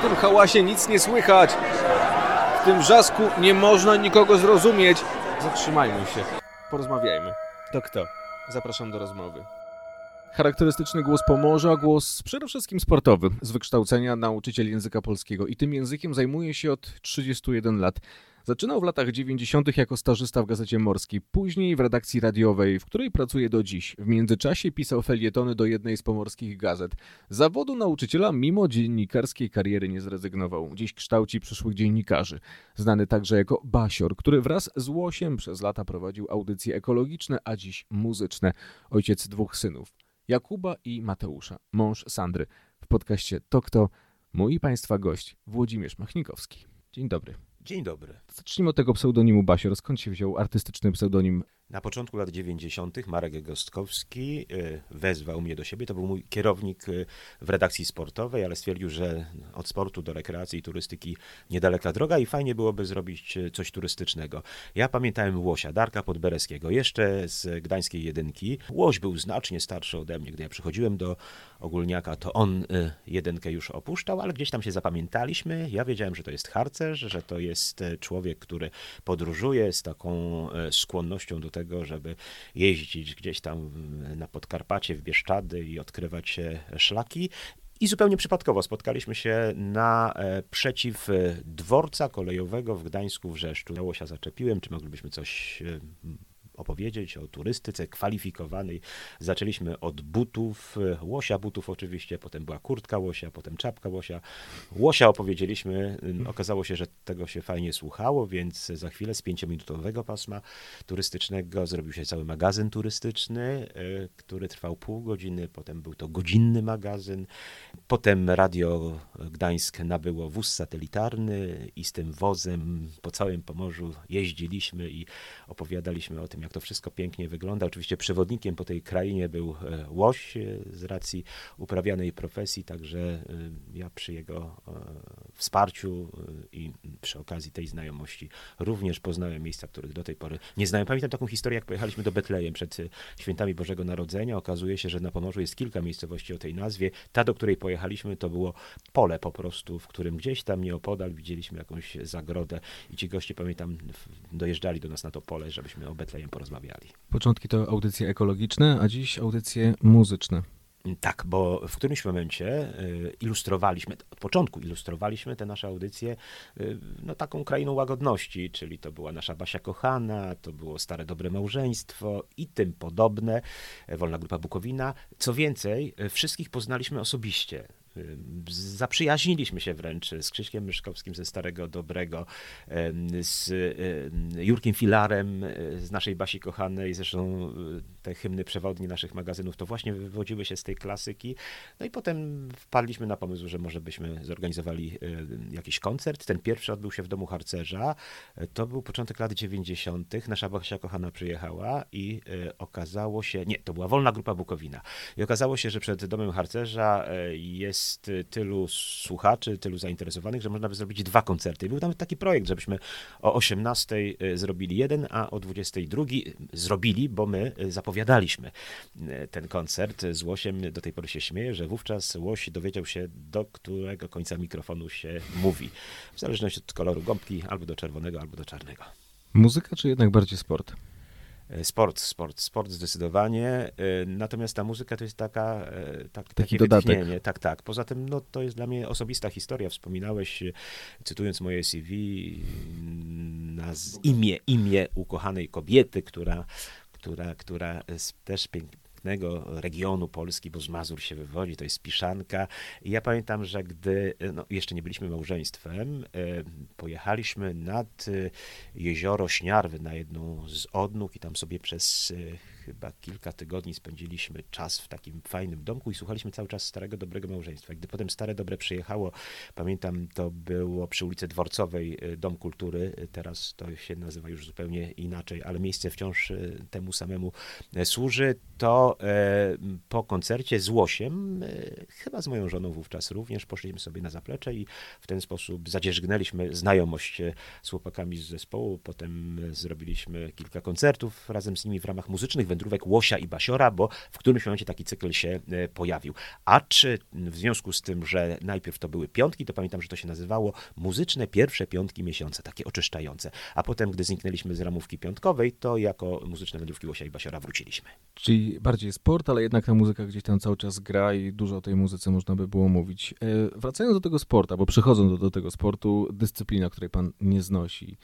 W tym hałasie nic nie słychać. W tym wrzasku nie można nikogo zrozumieć. Zatrzymajmy się. Porozmawiajmy. To kto? Zapraszam do rozmowy. Charakterystyczny głos Pomorza, głos przede wszystkim sportowy, z wykształcenia nauczyciel języka polskiego i tym językiem zajmuje się od 31 lat. Zaczynał w latach 90. jako stażysta w Gazecie Morskiej, później w redakcji radiowej, w której pracuje do dziś. W międzyczasie pisał felietony do jednej z pomorskich gazet. Zawodu nauczyciela mimo dziennikarskiej kariery nie zrezygnował. Dziś kształci przyszłych dziennikarzy. Znany także jako Basior, który wraz z Łosiem przez lata prowadził audycje ekologiczne, a dziś muzyczne. Ojciec dwóch synów. Jakuba i Mateusza, mąż Sandry. W podcaście To Kto, mój Państwa gość Włodzimierz Machnikowski. Dzień dobry. Dzień dobry. Zacznijmy od tego pseudonimu Basior. Skąd się wziął artystyczny pseudonim na początku lat 90. Marek Gostkowski y, wezwał mnie do siebie. To był mój kierownik y, w redakcji sportowej, ale stwierdził, że od sportu do rekreacji i turystyki niedaleka droga i fajnie byłoby zrobić y, coś turystycznego. Ja pamiętałem Łosia, Darka Podbereskiego, jeszcze z gdańskiej jedynki. Łoś był znacznie starszy ode mnie. Gdy ja przychodziłem do ogólniaka, to on jedynkę już opuszczał, ale gdzieś tam się zapamiętaliśmy. Ja wiedziałem, że to jest harcerz, że to jest człowiek, który podróżuje z taką skłonnością do tego, tego, żeby jeździć gdzieś tam na Podkarpacie, w Bieszczady i odkrywać szlaki. I zupełnie przypadkowo spotkaliśmy się na e, przeciw dworca kolejowego w Gdańsku w Rzeszczu. Dało się zaczepiłem, czy moglibyśmy coś e, opowiedzieć o turystyce kwalifikowanej. Zaczęliśmy od butów, łosia butów oczywiście, potem była kurtka łosia, potem czapka łosia. Łosia opowiedzieliśmy, okazało się, że tego się fajnie słuchało, więc za chwilę z pięciominutowego pasma turystycznego zrobił się cały magazyn turystyczny, e, który trwał pół godziny, potem był to godzinny magazyn, potem Radio Gdańsk nabyło wóz satelitarny i z tym wozem po całym Pomorzu jeździliśmy i opowiadaliśmy o tym, jak jak to wszystko pięknie wygląda. Oczywiście przewodnikiem po tej krainie był e, łoś e, z racji uprawianej profesji, także e, ja przy jego wsparciu i przy okazji tej znajomości również poznałem miejsca, których do tej pory nie znałem. Pamiętam taką historię, jak pojechaliśmy do Betlejem przed świętami Bożego Narodzenia. Okazuje się, że na Pomorzu jest kilka miejscowości o tej nazwie. Ta, do której pojechaliśmy, to było pole po prostu, w którym gdzieś tam nieopodal widzieliśmy jakąś zagrodę i ci goście, pamiętam, dojeżdżali do nas na to pole, żebyśmy o Betlejem porozmawiali. Początki to audycje ekologiczne, a dziś audycje muzyczne. Tak, bo w którymś momencie y, ilustrowaliśmy, od początku ilustrowaliśmy te nasze audycje y, no, taką krainą łagodności, czyli to była nasza Basia Kochana, to było Stare Dobre Małżeństwo i tym podobne, Wolna Grupa Bukowina. Co więcej, y, wszystkich poznaliśmy osobiście. Zaprzyjaźniliśmy się wręcz z Krzyśkiem Myszkowskim ze Starego Dobrego, z Jurkiem Filarem z naszej Basi Kochanej, zresztą te hymny przewodnie naszych magazynów to właśnie wywodziły się z tej klasyki. No i potem wpadliśmy na pomysł, że może byśmy zorganizowali e, jakiś koncert. Ten pierwszy odbył się w domu harcerza. E, to był początek lat 90. Nasza Basia Kochana przyjechała i okazało się, nie, to była Wolna Grupa Bukowina. I okazało się, że przed domem harcerza jest tylu słuchaczy, tylu zainteresowanych, że można by zrobić dwa koncerty. Był nawet taki projekt, żebyśmy o 18 y, zrobili jeden, a o 22 zrobili, bo my y, zapowiadaliśmy ten koncert z Łosiem. Do tej pory się śmieję, że wówczas Łoś dowiedział się, do którego końca mikrofonu się mówi. W zależności od koloru gąbki, albo do czerwonego, albo do czarnego. Muzyka, czy jednak bardziej sport? E, sport, sport, sport zdecydowanie. E, natomiast ta muzyka to jest taka, e, tak, Taki takie dodatek. wytchnienie. Tak, tak. Poza tym no, to jest dla mnie osobista historia. Wspominałeś, cytując moje CV, na imię, imię ukochanej kobiety, która, która, która też pięknego regionu Polski, bo z Mazur się wywodzi, to jest Piszanka. I ja pamiętam, że gdy no, jeszcze nie byliśmy małżeństwem, pojechaliśmy nad jezioro Śniarwy na jedną z odnóg i tam sobie przez chyba kilka tygodni spędziliśmy czas w takim fajnym domku i słuchaliśmy cały czas Starego Dobrego Małżeństwa. Gdy potem Stare Dobre przyjechało, pamiętam, to było przy ulicy Dworcowej y, Dom Kultury, y, teraz to się nazywa już zupełnie inaczej, ale miejsce wciąż y, temu samemu służy, to po koncercie z Łosiem, chyba z moją żoną wówczas również, poszliśmy sobie na zaplecze i w ten sposób zadzierzgnęliśmy znajomość z chłopakami z zespołu, potem zrobiliśmy kilka koncertów razem z nimi w ramach muzycznych wędrówek Łosia i Basiora, bo w którymś momencie taki cykl się e, pojawił. A czy w związku z tym, że najpierw to były piątki, to pamiętam, że to się nazywało muzyczne pierwsze piątki miesiąca, takie oczyszczające. A potem, gdy zniknęliśmy z ramówki piątkowej, to jako muzyczne wędrówki Łosia i Basiora wróciliśmy. Czyli bardziej sport, ale jednak ta muzyka gdzieś tam cały czas gra i dużo o tej muzyce można by było mówić. E, wracając do tego sportu, bo przechodząc do, do tego sportu, dyscyplina, której pan nie znosi,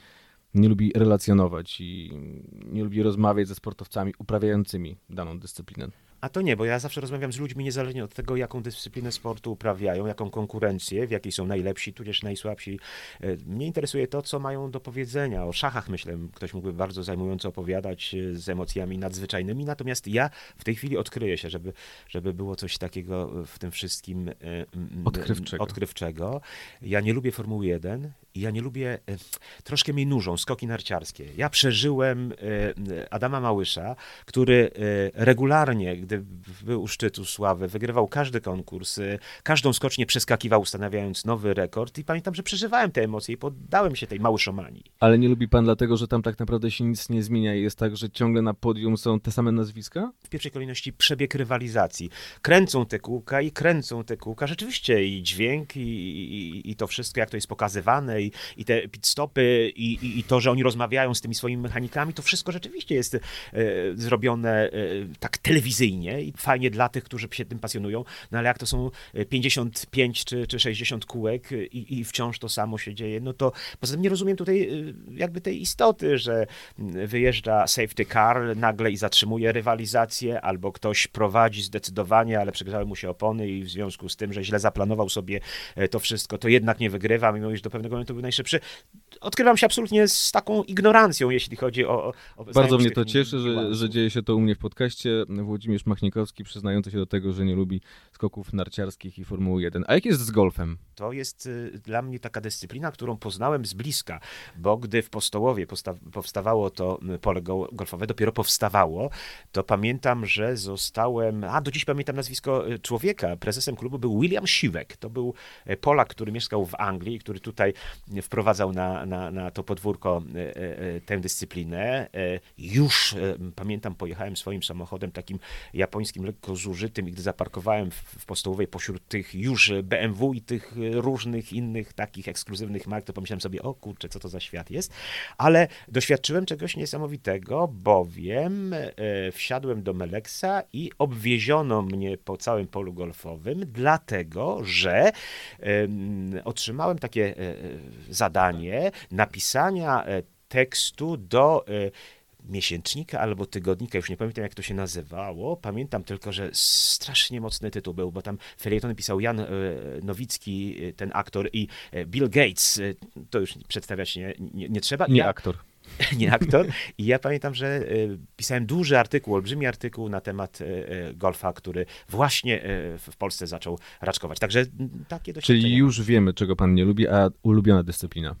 nie lubi relacjonować i nie lubi rozmawiać ze sportowcami uprawiającymi daną dyscyplinę. A to nie, bo ja zawsze rozmawiam z ludźmi niezależnie od tego, jaką dyscyplinę sportu uprawiają, jaką konkurencję, w jakiej są najlepsi, tudzież najsłabsi. E, mnie interesuje to, co mają do powiedzenia. O szachach, myślę, ktoś mógłby bardzo zajmująco opowiadać e, z emocjami nadzwyczajnymi, natomiast ja w tej chwili odkryję się, żeby, żeby było coś takiego w tym wszystkim e, odkrywczego. odkrywczego. Ja nie lubię Formuły 1 i ja nie lubię, troszkę mi nużą skoki narciarskie. Ja przeżyłem Adama Małysza, który regularnie, gdy był u szczytu sławy, wygrywał każdy konkurs, y, każdą skocznię przeskakiwał, ustanawiając nowy rekord i pamiętam, że przeżywałem te emocje i poddałem się tej szomanii. Ale nie lubi pan dlatego, że tam tak naprawdę się nic nie zmienia i jest tak, że ciągle na podium są te same nazwiska? W pierwszej kolejności przebieg rywalizacji. Kręcą te kółka i kręcą te kółka. Rzeczywiście i dźwięk i, i, i to wszystko, jak to jest pokazywane i, i te pit stopy i, i, to, że oni rozmawiają z tymi swoimi mechanikami, to wszystko rzeczywiście jest e, zrobione e, tak telewizyjnie i fajnie dla tych, którzy się tym pasjonują, no ale jak to są 55 e, czy, czy 60 kółek i, i wciąż to samo się dzieje, no to poza tym nie rozumiem tutaj e, jakby tej istoty, że wyjeżdża safety car nagle i zatrzymuje rywalizację, albo ktoś prowadzi zdecydowanie, ale przegrzały mu się opony i w związku z tym, że źle zaplanował sobie e, to wszystko, to jednak nie wygrywa, mimo iż do pewnego momentu był najszybszy. Odkrywam się absolutnie z taką ignorancją, jeśli chodzi o... o Bardzo mnie to cieszy, że, że dzieje się to u mnie w podcaście. Włodzimierz Machnikowski przyznający się do tego, że nie lubi skoków narciarskich i Formuły 1. A jak jest z golfem? To jest y, dla mnie taka dyscyplina, którą poznałem z bliska, bo gdy w Postołowie powstawało to y, pole golfowe, dopiero powstawało, to pamiętam, że zostałem, a do dziś pamiętam nazwisko y, człowieka, prezesem klubu był William Siwek. To był Polak, który mieszkał w Anglii, który tutaj wprowadzał na, na, na to podwórko tę dyscyplinę. Już pamiętam, pojechałem swoim samochodem takim japońskim, lekko zużytym i gdy zaparkowałem w, w pośród tych już BMW i tych różnych innych takich ekskluzywnych mark, to pomyślałem sobie, o kurczę, co to za świat jest, ale doświadczyłem czegoś niesamowitego, bowiem e, wsiadłem do Meleksa i obwieziono mnie po całym polu golfowym, dlatego, że e, otrzymałem takie e, zadanie napisania tekstu do miesięcznika albo tygodnika, już nie pamiętam jak to się nazywało. Pamiętam tylko, że strasznie mocny tytuł był, bo tam felietony pisał Jan e, Nowicki, e, ten aktor, i e, Bill Gates. To już przedstawiać nie, nie, nie trzeba. Nie ja, aktor. Nie aktor. I ja pamiętam, że pisałem duży artykuł, olbrzymi artykuł na temat golfa, który właśnie w Polsce zaczął raczkować. Także takie doświadczenia. Czyli już wiemy, czego pan nie lubi, a ulubiona dyscyplina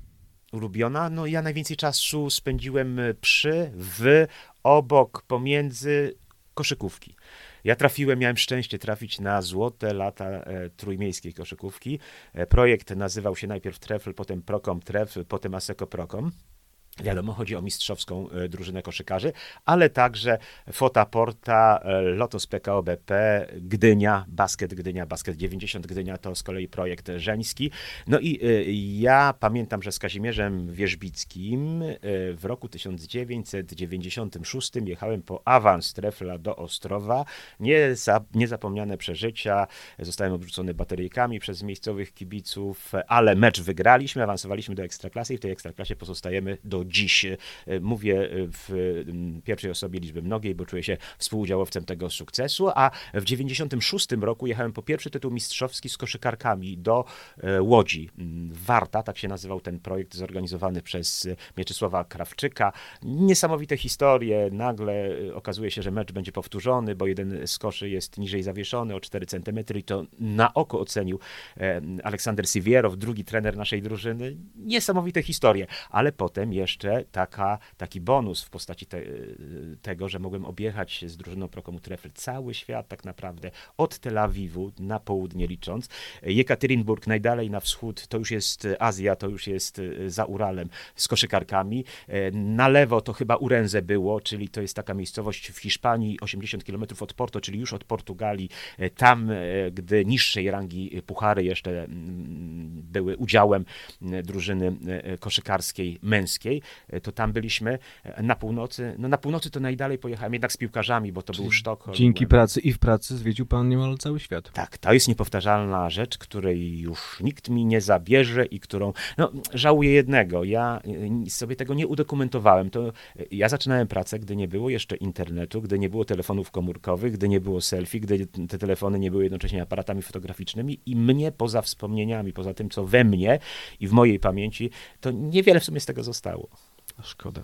ulubiona. No ja najwięcej czasu spędziłem e, przy, w, obok, pomiędzy koszykówki. Ja trafiłem, miałem szczęście trafić na złote lata e, trójmiejskiej koszykówki. E, projekt nazywał się najpierw Trefl, potem Prokom Trefl, potem Aseko Prokom. Wiadomo, chodzi o mistrzowską e, drużynę koszykarzy, ale także Fota Porta, e, Lotos PKO BP, Gdynia, Basket Gdynia, Basket 90 Gdynia to z kolei projekt żeński. No i e, ja pamiętam, że z Kazimierzem Wierzbickim w roku 1996 jechałem po awans Trefla do Ostrowa. niezapomniane przeżycia. Zostałem obrzucony bateryjkami przez miejscowych kibiców, ale mecz wygraliśmy, awansowaliśmy do Ekstraklasy i w tej Ekstraklasie pozostajemy do dziś. E, mówię e, w pierwszej osobie liczby mnogiej, bo czuję się współudziałowcem tego sukcesu, a w 96 roku jechałem po pierwszy tytuł mistrzowski z koszykarkami do e, Łodzi. Warta, tak się nazywał ten projekt zorganizowany przez Mieczysława Krawczyka. Niesamowite historie. Nagle okazuje się, że mecz będzie powtórzony, bo jeden z koszy jest niżej zawieszony o 4 cm i to na oko ocenił Aleksander Siwierow, drugi trener naszej drużyny. Niesamowite historie, ale potem jeszcze jeszcze taka, taki bonus w postaci te, tego, że mogłem objechać z drużyną Prokomu Trefl cały świat tak naprawdę, od Tel Awiwu na południe licząc. Jekaterinburg najdalej na wschód, to już jest Azja, to już jest za Uralem z koszykarkami. Na lewo to chyba Urenze było, czyli to jest taka miejscowość w Hiszpanii, 80 km od Porto, czyli już od Portugalii. Tam, gdy niższej rangi puchary jeszcze mm, były udziałem drużyny koszykarskiej męskiej, to tam byliśmy na północy. No na północy to najdalej pojechałem jednak z piłkarzami, bo to Czyli był Sztokholm. Dzięki byłem. pracy i w pracy zwiedził pan niemal cały świat. Tak, to jest niepowtarzalna rzecz, której już nikt mi nie zabierze i którą, no żałuję jednego, ja sobie tego nie udokumentowałem. To ja zaczynałem pracę, gdy nie było jeszcze internetu, gdy nie było telefonów komórkowych, gdy nie było selfie, gdy te telefony nie były jednocześnie aparatami fotograficznymi i mnie poza wspomnieniami, poza tym, co we mnie i w mojej pamięci, to niewiele w sumie z tego zostało. Szkoda.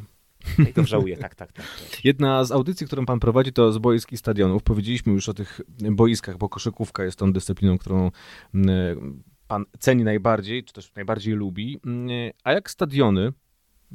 I to żałuję, tak, tak, tak, tak. Jedna z audycji, którą pan prowadzi, to z boisk i stadionów. Powiedzieliśmy już o tych boiskach, bo koszykówka jest tą dyscypliną, którą mm, pan ceni najbardziej, czy też najbardziej lubi. Mm, a jak stadiony,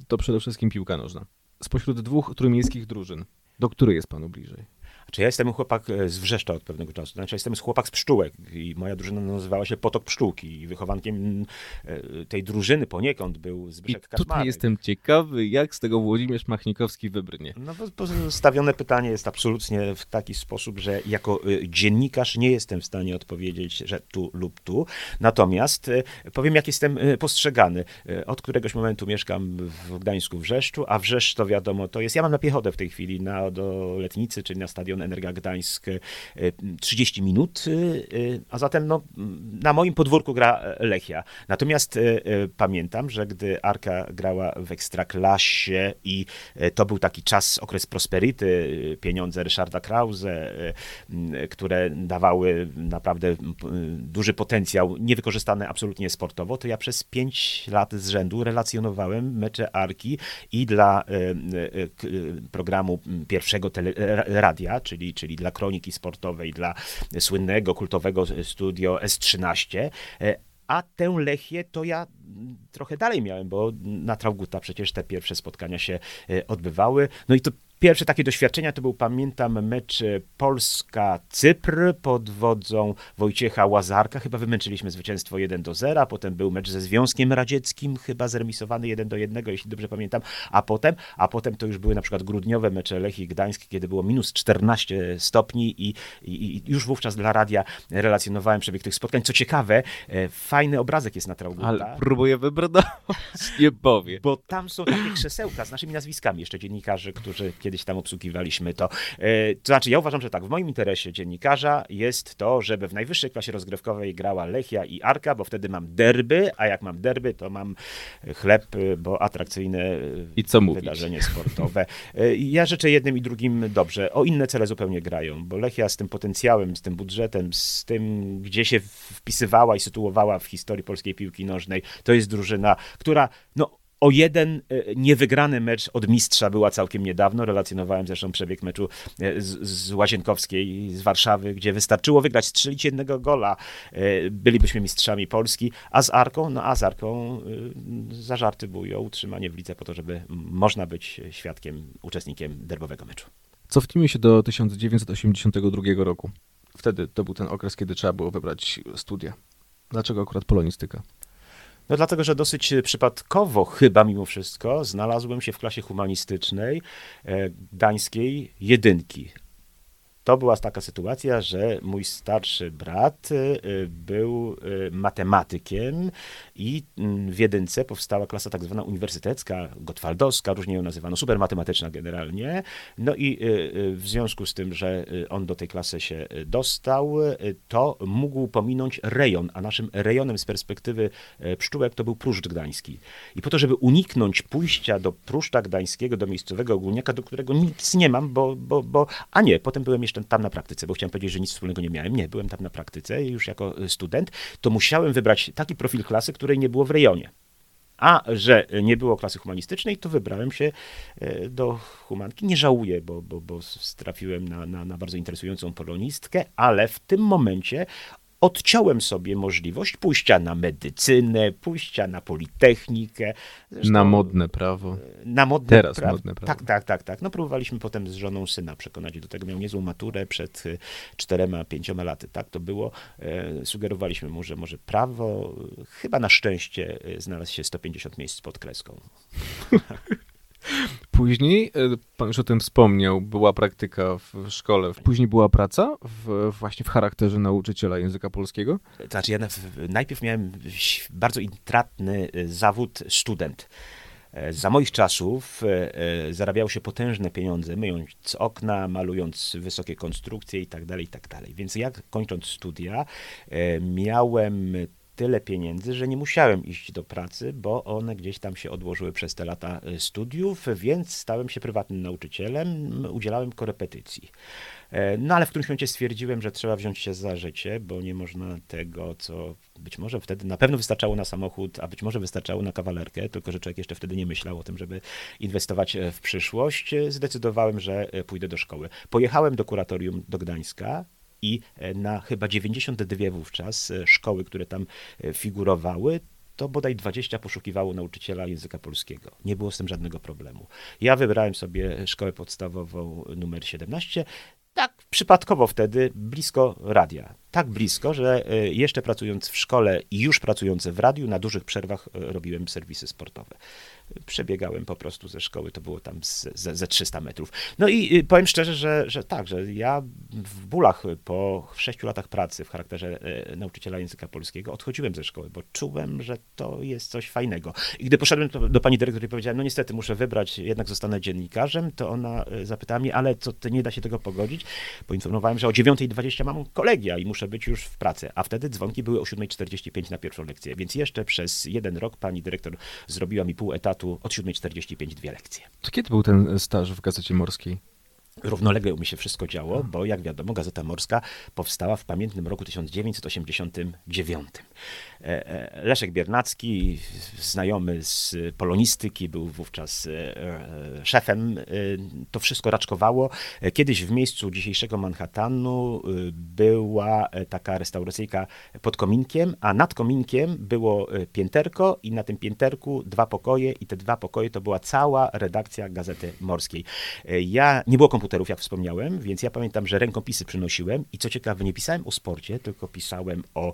to przede wszystkim piłka nożna. Spośród dwóch trójmiejskich drużyn, do której jest panu bliżej? Czy ja jestem chłopak e, z Wrzeszcza od pewnego czasu, znaczy jestem chłopak z Pszczółek i moja drużyna nazywała się Potok Pszczółki i wychowankiem e, tej drużyny poniekąd był Zbyszek I tutaj jestem ciekawy, jak z tego Włodzimierz Machnikowski wybrnie. No bo postawione pytanie jest absolutnie w taki sposób, że jako e, dziennikarz nie jestem w stanie odpowiedzieć, że tu lub tu, natomiast powiem, jak jestem postrzegany. Od któregoś momentu mieszkam w Gdańsku, Wrzeszczu, a Wrzeszcz to wiadomo, to jest, ja mam na piechotę w tej chwili, na, do Letnicy, czyli na stadion Energia Gdańsk 30 e, minut, e, e, a zatem no, na moim podwórku gra Lechia. Natomiast pamiętam, że gdy Arka grała w Ekstraklasie i to był taki czas, okres prosperity, pieniądze Ryszarda Krause, które dawały naprawdę duży potencjał, niewykorzystany absolutnie sportowo, to ja przez 5 lat z rzędu relacjonowałem mecze Arki i dla programu pierwszego tele, radia, czyli, czyli dla kroniki sportowej, dla słynnego, kultowego studio S13, e, a tę Lechię to ja trochę dalej miałem, bo na Trauguta przecież te pierwsze spotkania się e, odbywały. No i to Pierwsze takie doświadczenia to był, pamiętam, mecz e, Polska-Cypr pod wodzą Wojciecha Łazarka. Chyba wymęczyliśmy zwycięstwo 1 do 0, a potem był mecz ze Związkiem Radzieckim, chyba zremisowany 1 do 1, jeśli dobrze pamiętam, a potem, a potem to już były na przykład grudniowe mecze Lechii Gdańsk, kiedy było minus 14 stopni i, i, i, już wówczas dla radia relacjonowałem przebieg tych spotkań. Co ciekawe, e, fajny obrazek jest na Trauguta. Ale próbuję wybrać, nie powie. Bo tam są takie krzesełka z naszymi nazwiskami jeszcze dziennikarzy, którzy kiedyś tam obsługiwaliśmy to. E, to znaczy, ja uważam, że tak, w moim interesie dziennikarza jest to, żeby w najwyższej klasie rozgrywkowej grała Lechia i Arka, bo wtedy mam derby, a jak mam derby, to mam chleb, bo atrakcyjne I co wydarzenie mówić? sportowe. E, ja życzę jednym i drugim dobrze. O inne cele zupełnie grają, bo Lechia z tym potencjałem, z tym budżetem, z tym, gdzie się wpisywała i sytuowała w historii polskiej piłki nożnej, to jest drużyna, która no, o jeden e, niewygrany mecz od mistrza była całkiem niedawno. Relacjonowałem zresztą przebieg meczu e, z, z Łazienkowskiej z Warszawy, gdzie wystarczyło wygrać, strzelić jednego gola. E, bylibyśmy mistrzami Polski. A z Arką? No a z Arką zażarty bój o utrzymanie w lidze po to, żeby można być świadkiem, uczestnikiem derbowego meczu. Cofnijmy się do 1982 roku. Wtedy to był ten okres, kiedy trzeba było wybrać studia. Dlaczego akurat polonistyka? No dlatego, że dosyć przypadkowo chyba mimo wszystko znalazłem się w klasie humanistycznej e, gdańskiej jedynki. To była taka sytuacja, że mój starszy brat y, był y, matematykiem i mm, w jedynce powstała klasa tak zwana uniwersytecka, gotwaldowska, różnie ją nazywano, supermatematyczna generalnie. No i y, w związku z tym, że on do tej klasy się dostał, to mógł pominąć rejon, a naszym rejonem z perspektywy pszczółek to był Pruszcz Gdański. I po to, żeby uniknąć pójścia do Pruszcza Gdańskiego, do miejscowego ogólniaka, do którego nic nie mam, bo, bo, bo a nie, potem byłem jeszcze tam na praktyce, bo chciałem powiedzieć, że nic wspólnego nie miałem. Nie, byłem tam na praktyce już jako y, student, to musiałem wybrać taki profil klasy, której nie było w rejonie. A że nie było klasy humanistycznej, to wybrałem się y, do humanki. Nie żałuję, bo, bo, bo trafiłem na, na, na bardzo interesującą polonistkę, ale w tym momencie odciąłem sobie możliwość pójścia na medycynę, pójścia na politechnikę. Zresztą, na modne prawo. Na modne Teraz prawo. modne prawo. Tak, tak, tak, tak. No próbowaliśmy potem z żoną syna przekonać do tego. Miał niezłą maturę przed y, czterema, pięcioma laty. Tak to było. E, sugerowaliśmy mu, że może prawo. Chyba na szczęście znalazł się 150 miejsc pod kreską. Później, e, pan już o tym wspomniał, była praktyka w szkole. Później była praca w, właśnie w charakterze nauczyciela języka polskiego? Znaczy ja najpierw miałem bardzo intratny e, zawód student. E, za moich czasów zarabiało się potężne pieniądze, myjąc okna, malując wysokie konstrukcje i tak dalej, i tak. Więc jak kończąc studia, miałem tyle pieniędzy, że nie musiałem iść do pracy, bo one gdzieś tam się odłożyły przez te lata y, studiów, więc stałem się prywatnym nauczycielem, udzielałem korepetycji. E, no ale w którymś momencie stwierdziłem, że trzeba wziąć się za życie, bo nie można tego, co być może wtedy na pewno wystarczało na samochód, a być może wystarczało na kawalerkę, tylko że człowiek jeszcze wtedy nie myślał o tym, żeby inwestować e, w przyszłość. Zdecydowałem, że e, pójdę do szkoły. Pojechałem do kuratorium do Gdańska, i e, na chyba 92 wówczas e, szkoły, które tam e, figurowały, to bodaj 20 poszukiwało nauczyciela języka polskiego. Nie było z tym żadnego problemu. Ja wybrałem sobie szkołę podstawową numer 17, tak przypadkowo wtedy, blisko radia. Tak blisko, że jeszcze pracując w szkole i już pracując w radiu, na dużych przerwach robiłem serwisy sportowe przebiegałem po prostu ze szkoły, to było tam ze, ze 300 metrów. No i powiem szczerze, że, że tak, że ja w bólach po sześciu latach pracy w charakterze e, nauczyciela języka polskiego odchodziłem ze szkoły, bo czułem, że to jest coś fajnego. I gdy poszedłem do, do pani dyrektor i powiedziałem, no niestety muszę wybrać, jednak zostanę dziennikarzem, to ona e, zapytała mnie, ale co, nie da się tego pogodzić? Poinformowałem, że o 9.20 mam kolegia i muszę być już w pracy, a wtedy dzwonki były o 7.45 na pierwszą lekcję, więc jeszcze przez jeden rok pani dyrektor zrobiła mi pół etatu od 7.45 dwie lekcje. To kiedy był ten staż w Gazecie Morskiej? Równolegle mi się wszystko działo, bo jak wiadomo, Gazeta Morska powstała w pamiętnym roku 1989. E, e, Leszek Biernacki, znajomy z polonistyki, był wówczas e, szefem. To wszystko raczkowało. Kiedyś w miejscu dzisiejszego Manhattanu była taka restauracyjka pod kominkiem, a nad kominkiem było pięterko i na tym pięterku dwa pokoje i te dwa pokoje to była cała redakcja Gazety Morskiej. Ja, nie było komputerów, jak wspomniałem, więc ja pamiętam, że rękopisy przynosiłem i co ciekawe, nie pisałem o sporcie, tylko pisałem o,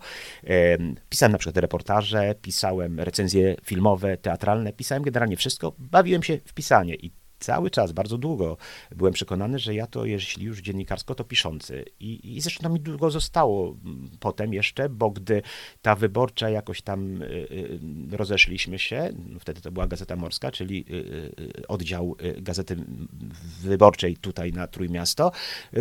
pisałem na przykład reportaże, pisałem recenzje filmowe, teatralne, pisałem generalnie wszystko, bawiłem się w pisanie i cały czas, bardzo długo byłem przekonany, że ja to, jeśli już dziennikarsko, to piszący. I, i zresztą mi długo zostało mm, potem jeszcze, bo gdy ta wyborcza jakoś tam y, y, rozeszliśmy się, wtedy to była Gazeta Morska, czyli y, oddział Gazety Wyborczej tutaj na Trójmiasto,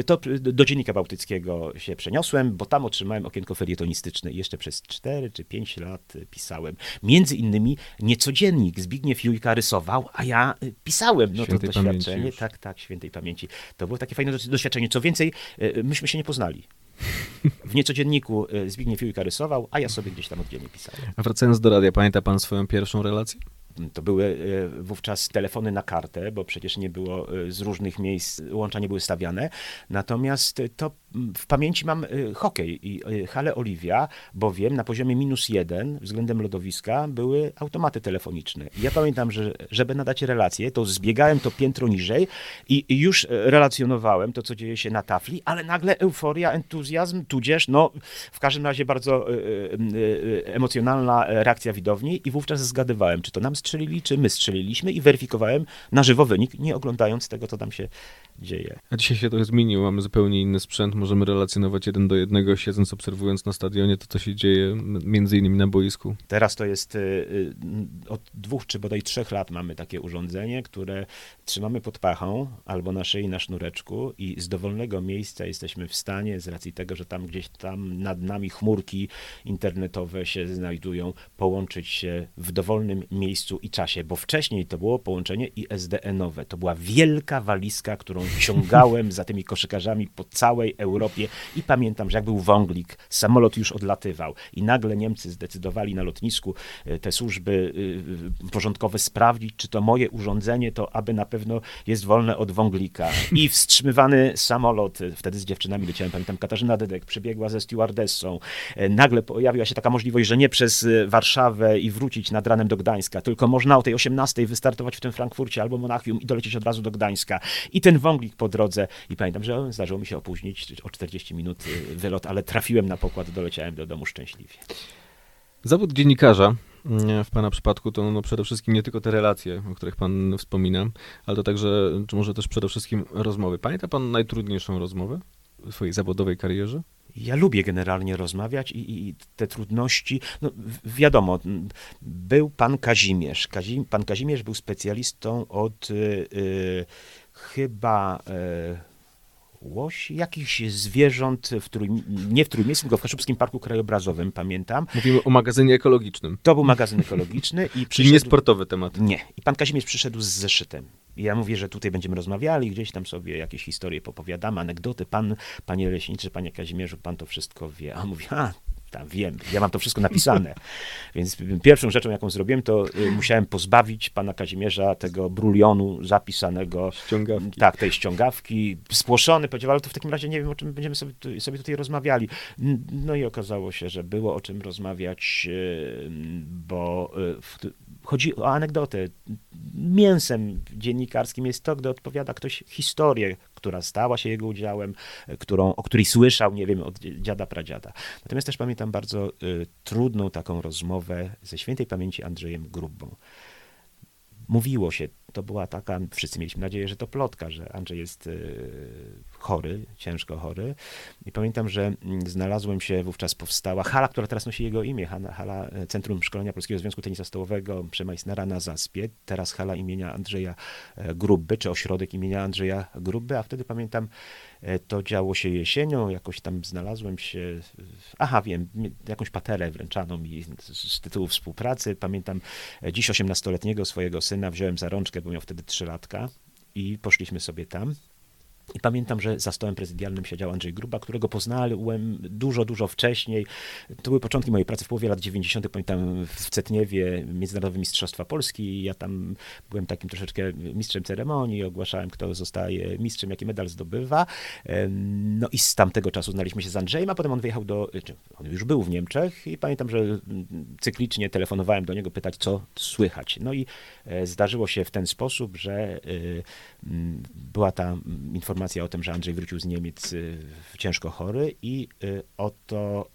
to do Dziennika Bałtyckiego się przeniosłem, bo tam otrzymałem okienko felietonistyczne i jeszcze przez 4 czy 5 lat pisałem. Między innymi niecodziennik Zbigniew Jujka rysował, a ja pisałem. No to doświadczenie, tak, tak, świętej pamięci. To było takie fajne doświadczenie. Co więcej, e, myśmy się nie poznali. W niecodzienniku e, Zbigniew Jujka rysował, a ja sobie gdzieś tam oddzielnie pisałem. A wracając do radia, pamięta pan swoją pierwszą relację? To były e, wówczas telefony na kartę, bo przecież nie było z różnych miejsc, łącza nie były stawiane. Natomiast to w pamięci mam y, hokej i y, halę Oliwia, bowiem na poziomie minus jeden względem lodowiska były automaty telefoniczne. Ja pamiętam, że żeby nadać relację, to zbiegałem to piętro niżej i, już relacjonowałem to, co dzieje się na tafli, ale nagle euforia, entuzjazm, tudzież, no w każdym razie bardzo y, y, emocjonalna reakcja widowni i wówczas zgadywałem, czy to nam strzelili, czy my strzeliliśmy i weryfikowałem na żywo wynik, nie oglądając tego, co tam się dzieje. A dzisiaj się to zmieniło, mamy zupełnie inny sprzęt, możemy relacjonować jeden do jednego, siedząc, obserwując na stadionie to, co się dzieje między innymi na boisku. Teraz to jest y, y, od dwóch czy bodaj trzech lat mamy takie urządzenie, które trzymamy pod pachą albo na szyi na sznureczku i z dowolnego miejsca jesteśmy w stanie, z racji tego, że tam gdzieś tam nad nami chmurki internetowe się znajdują, połączyć się w dowolnym miejscu i czasie, bo wcześniej to było połączenie ISDN-owe. To była wielka walizka, którą ciągałem za tymi koszykarzami po całej Europie Europie i pamiętam, że jak był wąglik, samolot już odlatywał i nagle Niemcy zdecydowali na lotnisku e, te służby e, porządkowe sprawdzić, czy to moje urządzenie to aby na pewno jest wolne od wąglika. I wstrzymywany samolot, e, wtedy z dziewczynami leciałem, pamiętam, Katarzyna Dedek przybiegła ze stewardessą. Nagle pojawiła się taka możliwość, że nie przez Warszawę i wrócić nad ranem do Gdańska, tylko można o tej 18 wystartować w tym Frankfurcie albo Monachium i dolecieć od razu do Gdańska. I ten wąglik po drodze. I pamiętam, że zdarzyło mi się opóźnić o 40 minut wylot, ale trafiłem na pokład, doleciałem do domu szczęśliwie. Zawód dziennikarza w Pana przypadku to no przede wszystkim nie tylko te relacje, o których Pan wspomina, ale to także, czy może też przede wszystkim rozmowy. Pamięta Pan najtrudniejszą rozmowę w swojej zawodowej karierze? Ja lubię generalnie rozmawiać i, i te trudności, no wiadomo, był pan Kazimierz. Kazim, pan Kazimierz był specjalistą od y, y, chyba y, łosi, jakichś zwierząt, w nie w Trójmiejskim, tylko w Kaszubskim Parku Krajobrazowym, pamiętam. Mówimy o magazynie ekologicznym. To był magazyn ekologiczny. i Czyli przyszedł... nie sportowy temat. Nie. I pan Kazimierz przyszedł z zeszytem. I ja mówię, że tutaj będziemy rozmawiali, gdzieś tam sobie jakieś historie popowiadamy, anegdoty. Pan, panie leśniczy, panie Kazimierzu, pan to wszystko wie. A on mówi, a tam wiem, ja mam to wszystko napisane. Więc pierwszą rzeczą, jaką zrobiłem, to y, musiałem pozbawić pana Kazimierza tego brulionu zapisanego. Ściągawki. Tak, tej ściągawki. Spłoszony, powiedział, ale to w takim razie nie wiem, o czym będziemy sobie, sobie tutaj rozmawiali. No i okazało się, że było o czym rozmawiać, y, bo y, chodzi o anegdotę. Mięsem dziennikarskim jest to, gdy odpowiada ktoś historię, która stała się jego udziałem, y, którą, o której słyszał, nie wiem, od dziada, pradziada. Natomiast też pamiętam bardzo y, trudną taką rozmowę ze świętej pamięci Andrzejem Grubą. Mówiło się, to była taka, wszyscy mieliśmy nadzieję, że to plotka, że Andrzej jest y, chory, ciężko chory. I pamiętam, że mm, znalazłem się, wówczas powstała hala, która teraz nosi jego imię, hala, e, Centrum Szkolenia Polskiego Związku Tenisa Stołowego Przemajsnera na Zaspie, teraz hala imienia Andrzeja e, Grubby, czy ośrodek imienia Andrzeja Grubby, a wtedy pamiętam, e, to działo się jesienią, jakoś tam znalazłem się, aha wiem, jakąś paterę wręczano mi z, z tytułu współpracy. Pamiętam e, dziś 18-letniego swojego syna wziąłem za rączkę, bo miał wtedy 3 latka i poszliśmy sobie tam. I pamiętam, że za stołem prezydialnym siedział Andrzej Gruba, którego poznałem dużo, dużo wcześniej. To były początki mojej pracy w połowie lat 90. Pamiętam w Cetniewie Międzynarodowe Mistrzostwa Polski. Ja tam byłem takim troszeczkę mistrzem ceremonii, ogłaszałem, kto zostaje mistrzem, jaki medal zdobywa. No i z tamtego czasu znaliśmy się z Andrzejem, a potem on wyjechał do. On już był w Niemczech i pamiętam, że cyklicznie telefonowałem do niego pytać, co słychać. No i zdarzyło się w ten sposób, że mm, była ta informacja o tym, że Andrzej wrócił z Niemiec y, ciężko chory i oto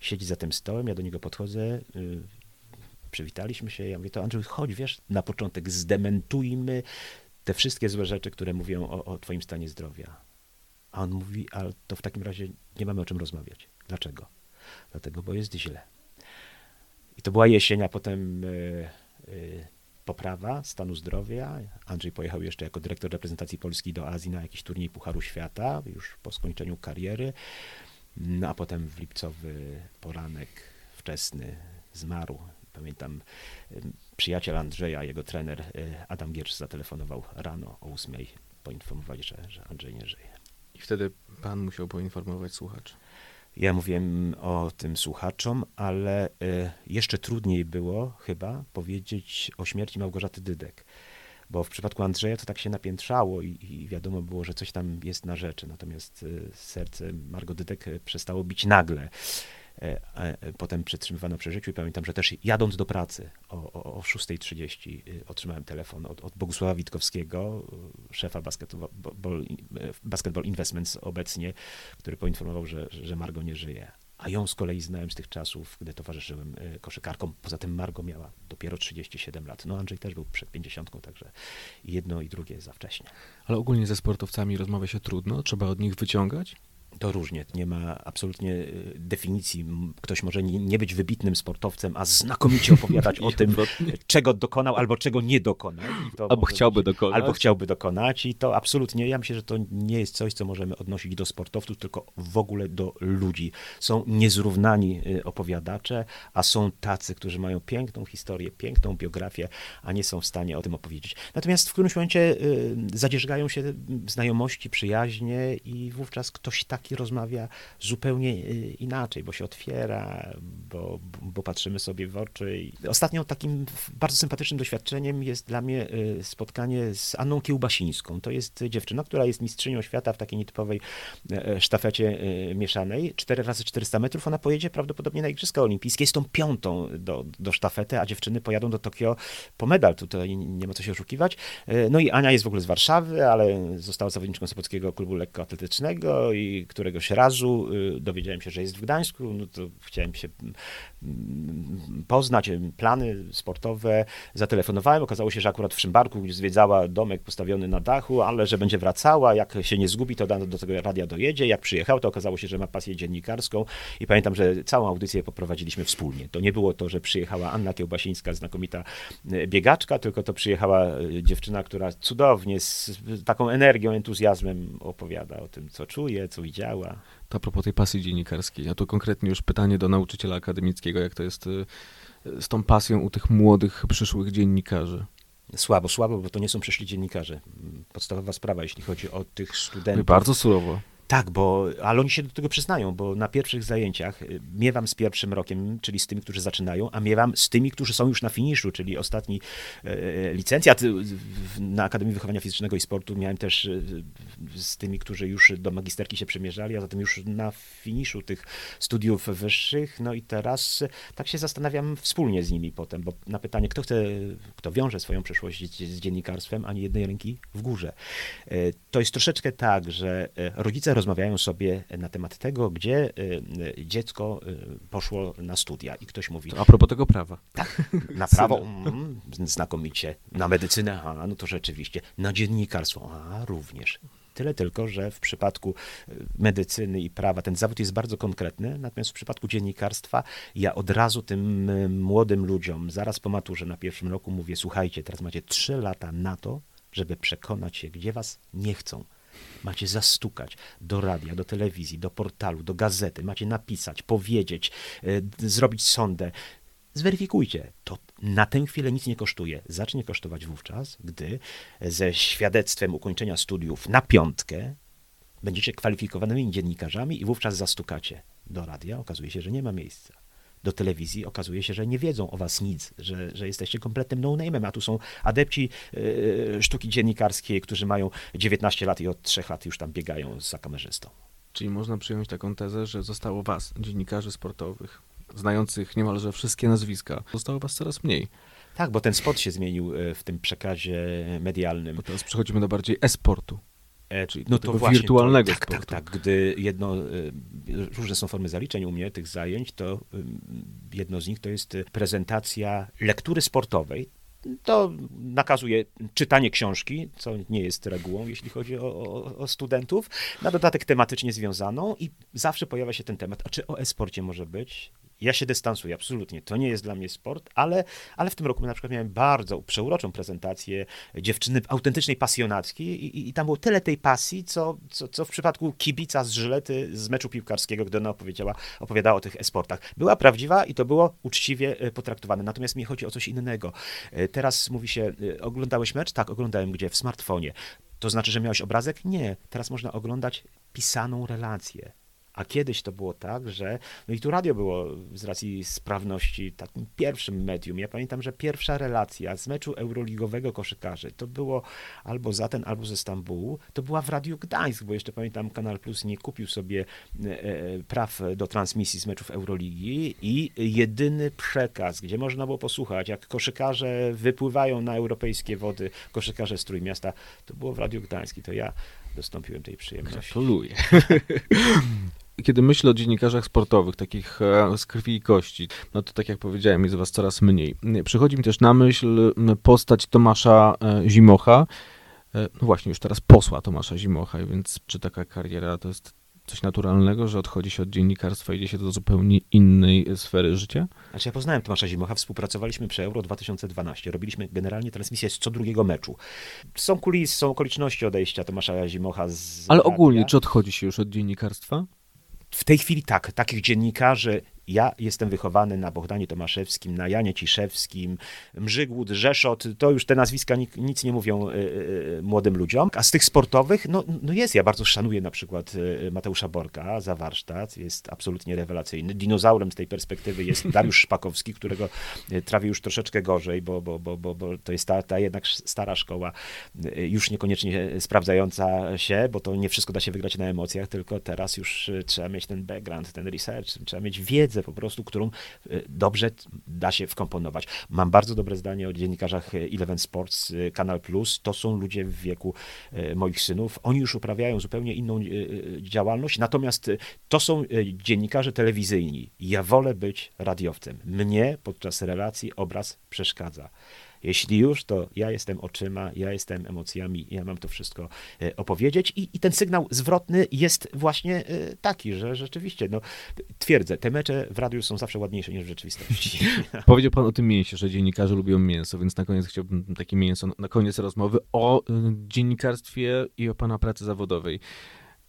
siedzi za tym stołem, ja do niego podchodzę, przywitaliśmy się, ja mówię, to Andrzej, chodź, wiesz, na początek zdementujmy te wszystkie złe rzeczy, które mówią o, o twoim stanie zdrowia. A on mówi, ale to w takim razie nie mamy o czym rozmawiać. Dlaczego? Dlatego, bo jest źle. I to była jesień, a potem poprawa stanu zdrowia. Andrzej pojechał jeszcze jako dyrektor reprezentacji Polski do Azji na jakiś turniej Pucharu Świata, już po skończeniu kariery. No a potem w lipcowy poranek wczesny zmarł. Pamiętam, przyjaciel Andrzeja, jego trener y, Adam Giersz zatelefonował rano o ósmej poinformować, że, że Andrzej nie żyje. I wtedy pan musiał poinformować słuchaczy. Ja mówiłem o tym słuchaczom, ale y, jeszcze trudniej było chyba powiedzieć o śmierci Małgorzaty Dydek. Bo w przypadku Andrzeja to tak się napiętrzało i, i wiadomo było, że coś tam jest na rzeczy. Natomiast y, serce Margo Dydek przestało bić nagle. E, e, Potem przetrzymywano przy życiu i pamiętam, że też jadąc do pracy o, o, o 6.30 y, otrzymałem telefon od, od Bogusława Witkowskiego, y, szefa Basketball, Ball- Basketball Investments obecnie, który poinformował, że, że Margo nie żyje. A ją z kolei znałem z tych czasów, gdy towarzyszyłem y, koszykarkom. Poza tym Margo miała dopiero 37 lat. No Andrzej też był przed 50, także jedno i drugie za wcześnie. Ale ogólnie ze sportowcami rozmawia się trudno, trzeba od nich wyciągać. To różnie, nie ma absolutnie y, definicji. Ktoś może nie, być wybitnym sportowcem, a znakomicie opowiadać o tym, czego dokonał albo czego nie dokonał. Albo chciałby być- dokonać. Albo chciałby dokonać i to absolutnie, ja myślę, że to nie jest coś, co możemy odnosić do sportowców, tylko w ogóle do ludzi. Są niezrównani y, opowiadacze, a są tacy, którzy mają piękną historię, piękną biografię, a nie są w stanie o tym opowiedzieć. Natomiast w którymś momencie y, zadzierzgają się znajomości, przyjaźnie i wówczas ktoś taki taki rozmawia zupełnie y, inaczej, bo się otwiera, bo, bo patrzymy sobie w oczy. Ostatnio takim bardzo sympatycznym doświadczeniem jest dla mnie y, spotkanie z Anną Kiełbasińską. To jest dziewczyna, która jest mistrzynią świata w takiej nietypowej e, sztafecie e, mieszanej. 4 razy 400 metrów. Ona pojedzie prawdopodobnie na Igrzyska Olimpijskie. Jest tą piątą do, do sztafety, a dziewczyny pojadą do Tokio po medal. Tutaj nie ma co się oszukiwać. E, No i Ania jest w ogóle z Warszawy, ale została zawodniczką Sopockiego Klubu Lekkoatletycznego i któregoś razu y, dowiedziałem się, że jest w Gdańsku. No to chciałem się mm, poznać, y, plany sportowe. Zatelefonowałem. Okazało się, że akurat w Szymbarku zwiedzała domek postawiony na dachu, ale że będzie wracała. Jak się nie zgubi, to do tego radia dojedzie. Jak przyjechał, to okazało się, że ma pasję dziennikarską i pamiętam, że całą audycję poprowadziliśmy wspólnie. To nie było to, że przyjechała Anna Kiełbasińska, znakomita e, biegaczka, tylko to przyjechała dziewczyna, która cudownie, z taką energią, entuzjazmem opowiada o tym, co czuje, co widziała. To a propos tej pasji dziennikarskiej, a tu konkretnie już pytanie do nauczyciela akademickiego, jak to jest y, z tą pasją u tych młodych, przyszłych dziennikarzy. Słabo, słabo, bo to nie są przyszli dziennikarze. Podstawowa sprawa, jeśli chodzi o tych studentów. bardzo surowo. Tak, bo, ale oni się do tego przyznają, bo na pierwszych zajęciach y, miewam z pierwszym rokiem, czyli z tymi, którzy zaczynają, a miewam z tymi, którzy są już na finiszu, czyli ostatni licencjat y, w- na Akademii Wychowania Fizycznego i Sportu. Miałem też y, z tymi, którzy już do magisterki się przemierzali, a zatem już na finiszu tych studiów wyższych. No i teraz y, tak się zastanawiam wspólnie z nimi potem, bo na pytanie, kto chce, kto wiąże swoją przeszłość z dziennikarstwem, ani jednej ręki w górze. To jest troszeczkę tak, że rodzice rozmawiają sobie na temat tego, gdzie e, e, dziecko e, poszło na studia i ktoś mówi, To a propos tego prawa. na prawo, mm, znakomicie, na medycynę, a no to rzeczywiście, na dziennikarstwo, a również. Tyle tylko, że w przypadku medycyny i prawa ten zawód jest bardzo konkretny, natomiast w przypadku dziennikarstwa ja od razu tym młodym ludziom, zaraz po maturze na pierwszym roku mówię, słuchajcie, teraz macie trzy lata na to, żeby przekonać się, gdzie was nie chcą. Macie zastukać do radia, do telewizji, do portalu, do gazety, macie napisać, powiedzieć, e, zrobić sondę. Zweryfikujcie. To na tę chwilę nic nie kosztuje. Zacznie kosztować wówczas, gdy ze świadectwem ukończenia studiów na piątkę będziecie kwalifikowanymi dziennikarzami i wówczas zastukacie. Do radia okazuje się, że nie ma miejsca. Do telewizji okazuje się, że nie wiedzą o was nic, że, że jesteście kompletnym no-name'em, a tu są adepci e, sztuki dziennikarskiej, którzy mają 19 lat i od 3 lat już tam biegają za kamerzystą. Czyli można przyjąć taką tezę, że zostało was, dziennikarzy sportowych, znających niemalże wszystkie nazwiska, zostało was coraz mniej. Tak, bo ten spot się zmienił e, w tym przekazie medialnym. Bo teraz przechodzimy do bardziej e-sportu. E, Czyli no to właśnie wirtualnego to, tak, tak, sportu. tak. Gdy jedno, e, różne są formy zaliczeń u mnie, tych zajęć, to ym, jedno z nich to jest e, prezentacja lektury sportowej. To nakazuje czytanie książki, co nie jest regułą, jeśli chodzi o, o, o studentów, na dodatek tematycznie związaną i zawsze pojawia się ten temat, a czy o e-sporcie może być? Ja się dystansuję, absolutnie. To nie jest dla mnie sport, ale, ale w tym roku na przykład miałem bardzo przeuroczą prezentację dziewczyny autentycznej pasjonatki i, i, tam było tyle tej pasji, co, co, co w przypadku kibica z Żylety z meczu piłkarskiego, gdy ona opowiedziała, opowiadała o tych e-sportach. Była prawdziwa i to było uczciwie e, potraktowane. Natomiast mi chodzi o coś innego. E, Teraz mówi się, e, oglądałeś mecz? Tak, oglądałem. Gdzie? W smartfonie. To znaczy, że miałeś obrazek? Nie. Teraz można oglądać pisaną relację. A kiedyś to było tak, że. No i tu radio było z racji sprawności takim pierwszym medium. Ja pamiętam, że pierwsza relacja z meczu euroligowego koszykarzy to było albo za ten, albo ze Stambułu. To była w Radiu Gdańsk, bo jeszcze pamiętam, Kanal Plus nie kupił sobie e, e, praw do transmisji z meczów Euroligi i jedyny przekaz, gdzie można było posłuchać, jak koszykarze wypływają na europejskie wody, koszykarze z Trójmiasta, to było w Radiu Gdańsk i to ja dostąpiłem tej przyjemności. Gratuluję. Kiedy myślę o dziennikarzach sportowych, takich e, z krwi i kości, no to tak jak powiedziałem, jest was coraz mniej. Przychodzi mi też na myśl postać Tomasza e, Zimocha, e, no właśnie już teraz posła Tomasza Zimocha, więc czy taka kariera to jest coś naturalnego, że odchodzi się od dziennikarstwa i idzie się do zupełnie innej sfery życia? Znaczy ja poznałem Tomasza Zimocha, współpracowaliśmy przy Euro 2012. Robiliśmy generalnie transmisję z co drugiego meczu. Są kulisy, są okoliczności odejścia Tomasza Zimocha z Ale radia. ogólnie, czy odchodzi się już od dziennikarstwa? W tej chwili tak, takich dziennikarzy Ja jestem wychowany na Bohdanie Tomaszewskim, na Janie Ciszewskim, Mrzygłód, Rzeszot, to już te nazwiska nic, nie mówią y, y, młodym ludziom. A z tych sportowych, no, no jest, ja bardzo szanuję na przykład Mateusza Borka za warsztat, jest absolutnie rewelacyjny. Dinozaurem z tej perspektywy jest Dariusz Szpakowski, którego trawi już troszeczkę gorzej, bo, bo, bo, bo, bo to jest ta, ta jednak stara szkoła, już niekoniecznie sprawdzająca się, bo to nie wszystko da się wygrać na emocjach, tylko teraz już trzeba mieć ten background, ten research, trzeba mieć wiedzę po prostu, którą y, dobrze da się wkomponować. Mam bardzo dobre zdanie o dziennikarzach Eleven Sports, y, Kanal Plus. To są ludzie w wieku moich synów. Oni już uprawiają zupełnie inną działalność, natomiast to są dziennikarze telewizyjni. Ja wolę być radiowcem. Mnie podczas relacji obraz przeszkadza. Jeśli już, to ja jestem oczyma, ja jestem emocjami, ja mam to wszystko e, opowiedzieć i, i ten sygnał zwrotny jest właśnie e, taki, że rzeczywiście, no twierdzę, te mecze w radiu są zawsze ładniejsze niż w rzeczywistości. Powiedział pan o tym mięsie, że dziennikarze lubią mięso, więc na koniec chciałbym takie mięso, na koniec rozmowy o y, dziennikarstwie i o pana pracy zawodowej.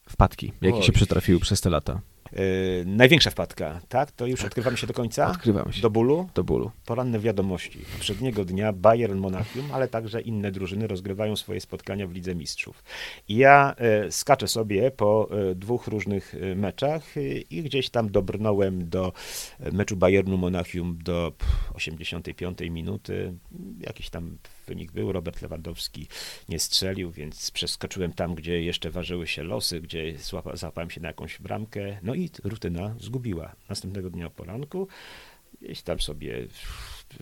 Wpadki, jakie Oj. się przytrafiły przez te lata. E, największa wpadka, tak? To już odkrywamy się do końca? Odkrywamy się Do bólu? do bólu. Poranne wiadomości. Poprzedniego dnia Bayern Monachium, ale także inne drużyny rozgrywają swoje spotkania w Lidze Mistrzów. I ja e, skaczę sobie po e, dwóch różnych e, meczach e, i gdzieś tam dobrnąłem do e, meczu Bayernu Monachium do pff, 85 minuty. Jakiś tam wynik był, Robert Lewandowski nie strzelił, więc przeskoczyłem tam, gdzie jeszcze ważyły się losy, gdzie złapa, złapałem się na jakąś bramkę, no i rutyna zgubiła. Następnego dnia o poranku gdzieś tam sobie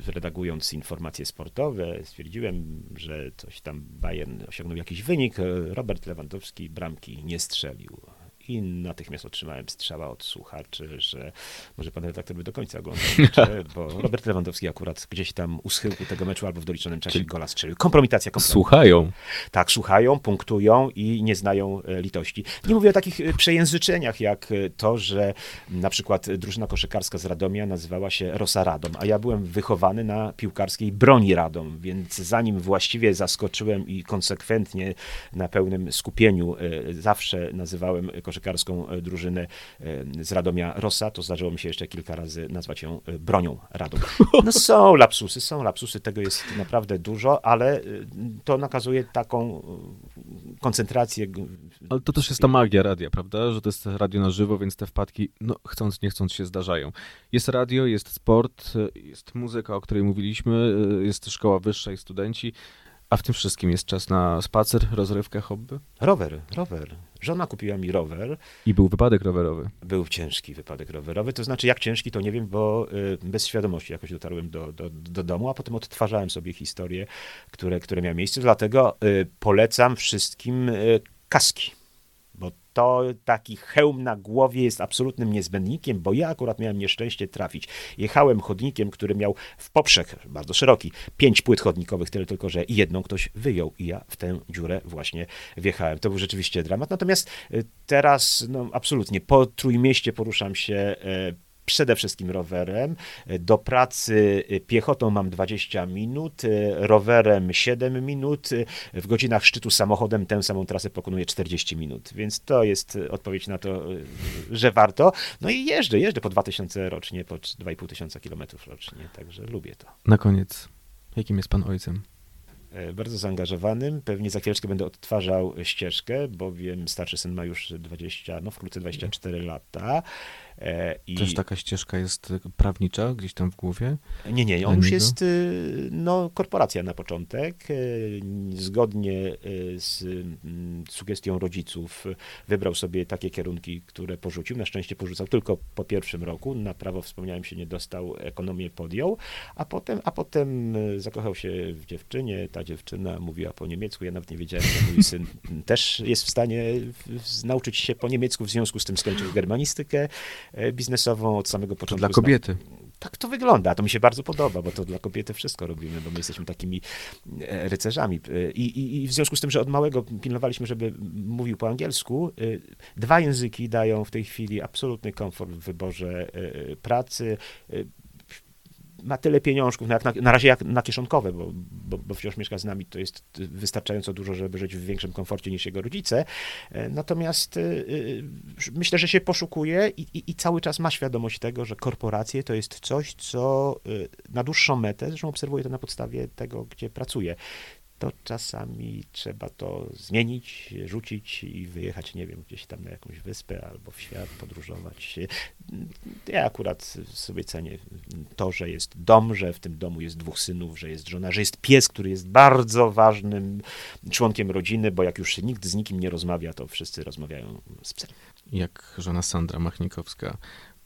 redagując informacje sportowe, stwierdziłem, że coś tam Bayern osiągnął jakiś wynik. Robert Lewandowski bramki nie strzelił. I natychmiast otrzymałem strzała od słuchaczy, że może pan redaktor by do końca oglądał mecze, bo Robert Lewandowski akurat gdzieś tam u schyłku tego meczu albo w doliczonym czasie Czyli- gola strzelił. Kompromitacja kompletna. Słuchają. Tak, słuchają, punktują i nie znają e, litości. Nie mówię o takich e, przejęzyczeniach, jak e, to, że na przykład drużyna koszykarska z Radomia nazywała się Rosa Radom, a ja byłem wychowany na piłkarskiej broni Radom, więc zanim właściwie zaskoczyłem i konsekwentnie na pełnym skupieniu zawsze nazywałem koszykarską e, drużynę e, z Radomia Rosa, to zdarzyło mi się jeszcze kilka razy nazwać ją e, bronią Radom. No są lapsusy, są lapsusy, tego jest naprawdę dużo, ale to nakazuje taką koncentrację. Ale to też jest ta magia radia, prawda? Że to jest radio na żywo, więc te wpadki, no chcąc, nie chcąc się zdarzają. Jest radio, jest sport, jest muzyka, o której mówiliśmy, jest szkoła wyższa i studenci, a w tym wszystkim jest czas na spacer, rozrywkę, hobby. Rower, rower. Żona kupiła mi rower. I był wypadek rowerowy. Był ciężki wypadek rowerowy, to znaczy jak ciężki, to nie wiem, bo y, bez świadomości jakoś dotarłem do, do, do domu, a potem odtwarzałem sobie historie, które, które miały miejsce. Dlatego y, polecam wszystkim y, kaski. Bo to taki hełm na głowie jest absolutnym niezbędnikiem, bo ja akurat miałem nieszczęście trafić. Jechałem chodnikiem, który miał w poprzek, bardzo szeroki, pięć płyt chodnikowych, tyle tylko, że jedną ktoś wyjął i ja w tę dziurę właśnie wjechałem. To był rzeczywiście dramat. Natomiast y, teraz, no absolutnie, po Trójmieście poruszam się e, przede wszystkim rowerem. Do pracy y, piechotą mam 20 minut, y, rowerem 7 minut, y, w godzinach szczytu samochodem tę samą trasę pokonuję 40 minut, więc to jest odpowiedź na to, że warto. No i jeżdżę, jeżdżę po 2000 rocznie, po 2,5 tysiąca kilometrów rocznie, także lubię to. Na koniec, jakim jest pan ojcem? E, Bardzo zaangażowanym. Pewnie za chwileczkę będę odtwarzał ścieżkę, bowiem starszy syn ma już 20, no wkrótce 24 lata. E, I... Też taka ścieżka jest prawnicza gdzieś tam w głowie? Nie, nie, on już jest y, no, korporacja na początek. Y, Zgodnie y, z mm, sugestią rodziców wybrał sobie takie kierunki, które porzucił. Na szczęście porzucał tylko po pierwszym roku. Na prawo wspomniałem się nie dostał, ekonomię podjął, a potem, a potem zakochał się w dziewczynie. Ta dziewczyna mówiła po niemiecku. Ja nawet nie wiedziałem, że mój syn też jest w stanie nauczyć się po niemiecku. W związku z tym skończył germanistykę biznesową od samego To początku. dla zna- kobiety. tak to wygląda. To mi się bardzo podoba, bo to dla kobiety wszystko robimy, bo my jesteśmy takimi e, rycerzami. E, I, i, I w związku z tym, że od małego pilnowaliśmy, żeby mówił po angielsku, e, dwa języki dają w tej chwili absolutny komfort w wyborze e, pracy. E, ma tyle pieniążków, jak na, na razie jak na kieszonkowe, bo, bo, bo wciąż mieszka z nami, to jest wystarczająco dużo, żeby żyć w większym komforcie niż jego rodzice. E, natomiast y, y, myślę, że się poszukuje i, i, i, cały czas ma świadomość tego, że korporacje to jest coś, co na dłuższą metę, zresztą obserwuję to na podstawie tego, gdzie pracuje, to czasami trzeba to zmienić, rzucić i wyjechać, nie wiem, gdzieś tam na jakąś wyspę albo w świat, podróżować. Ja akurat sobie cenię to, że jest dom, że w tym domu jest dwóch synów, że jest żona, że jest pies, który jest bardzo ważnym członkiem rodziny, bo jak już nikt z nikim nie rozmawia, to wszyscy rozmawiają z psem. Jak żona Sandra Machnikowska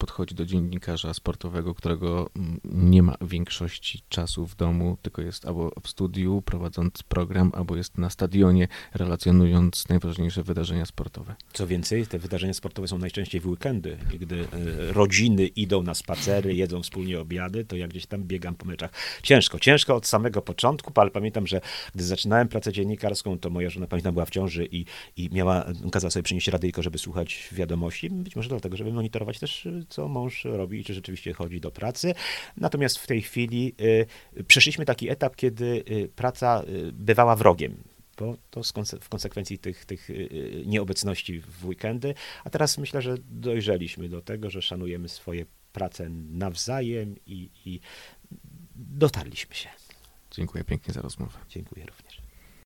podchodzi do dziennikarza sportowego, którego nie ma większości czasu w domu, tylko jest albo w studiu prowadząc program, albo jest na stadionie relacjonując najważniejsze wydarzenia sportowe. Co więcej, te wydarzenia sportowe są najczęściej w weekendy, gdy e, rodziny idą na spacery, jedzą wspólnie obiady, to ja gdzieś tam biegam po meczach. Ciężko, ciężko od samego początku, ale pamiętam, że gdy zaczynałem pracę dziennikarską, to moja żona, pamiętam, była w ciąży i, i miała, kazała sobie przynieść radyjko, żeby słuchać wiadomości, być może dlatego, żeby monitorować też co mąż robi i czy rzeczywiście chodzi do pracy. Natomiast w tej chwili y, przeszliśmy taki etap, kiedy y, praca y, bywała wrogiem bo to w konsekwencji tych, tych nieobecności w weekendy. A teraz myślę, że dojrzeliśmy do tego, że szanujemy swoje prace nawzajem i, i dotarliśmy się. Dziękuję pięknie za rozmowę. Dziękuję również.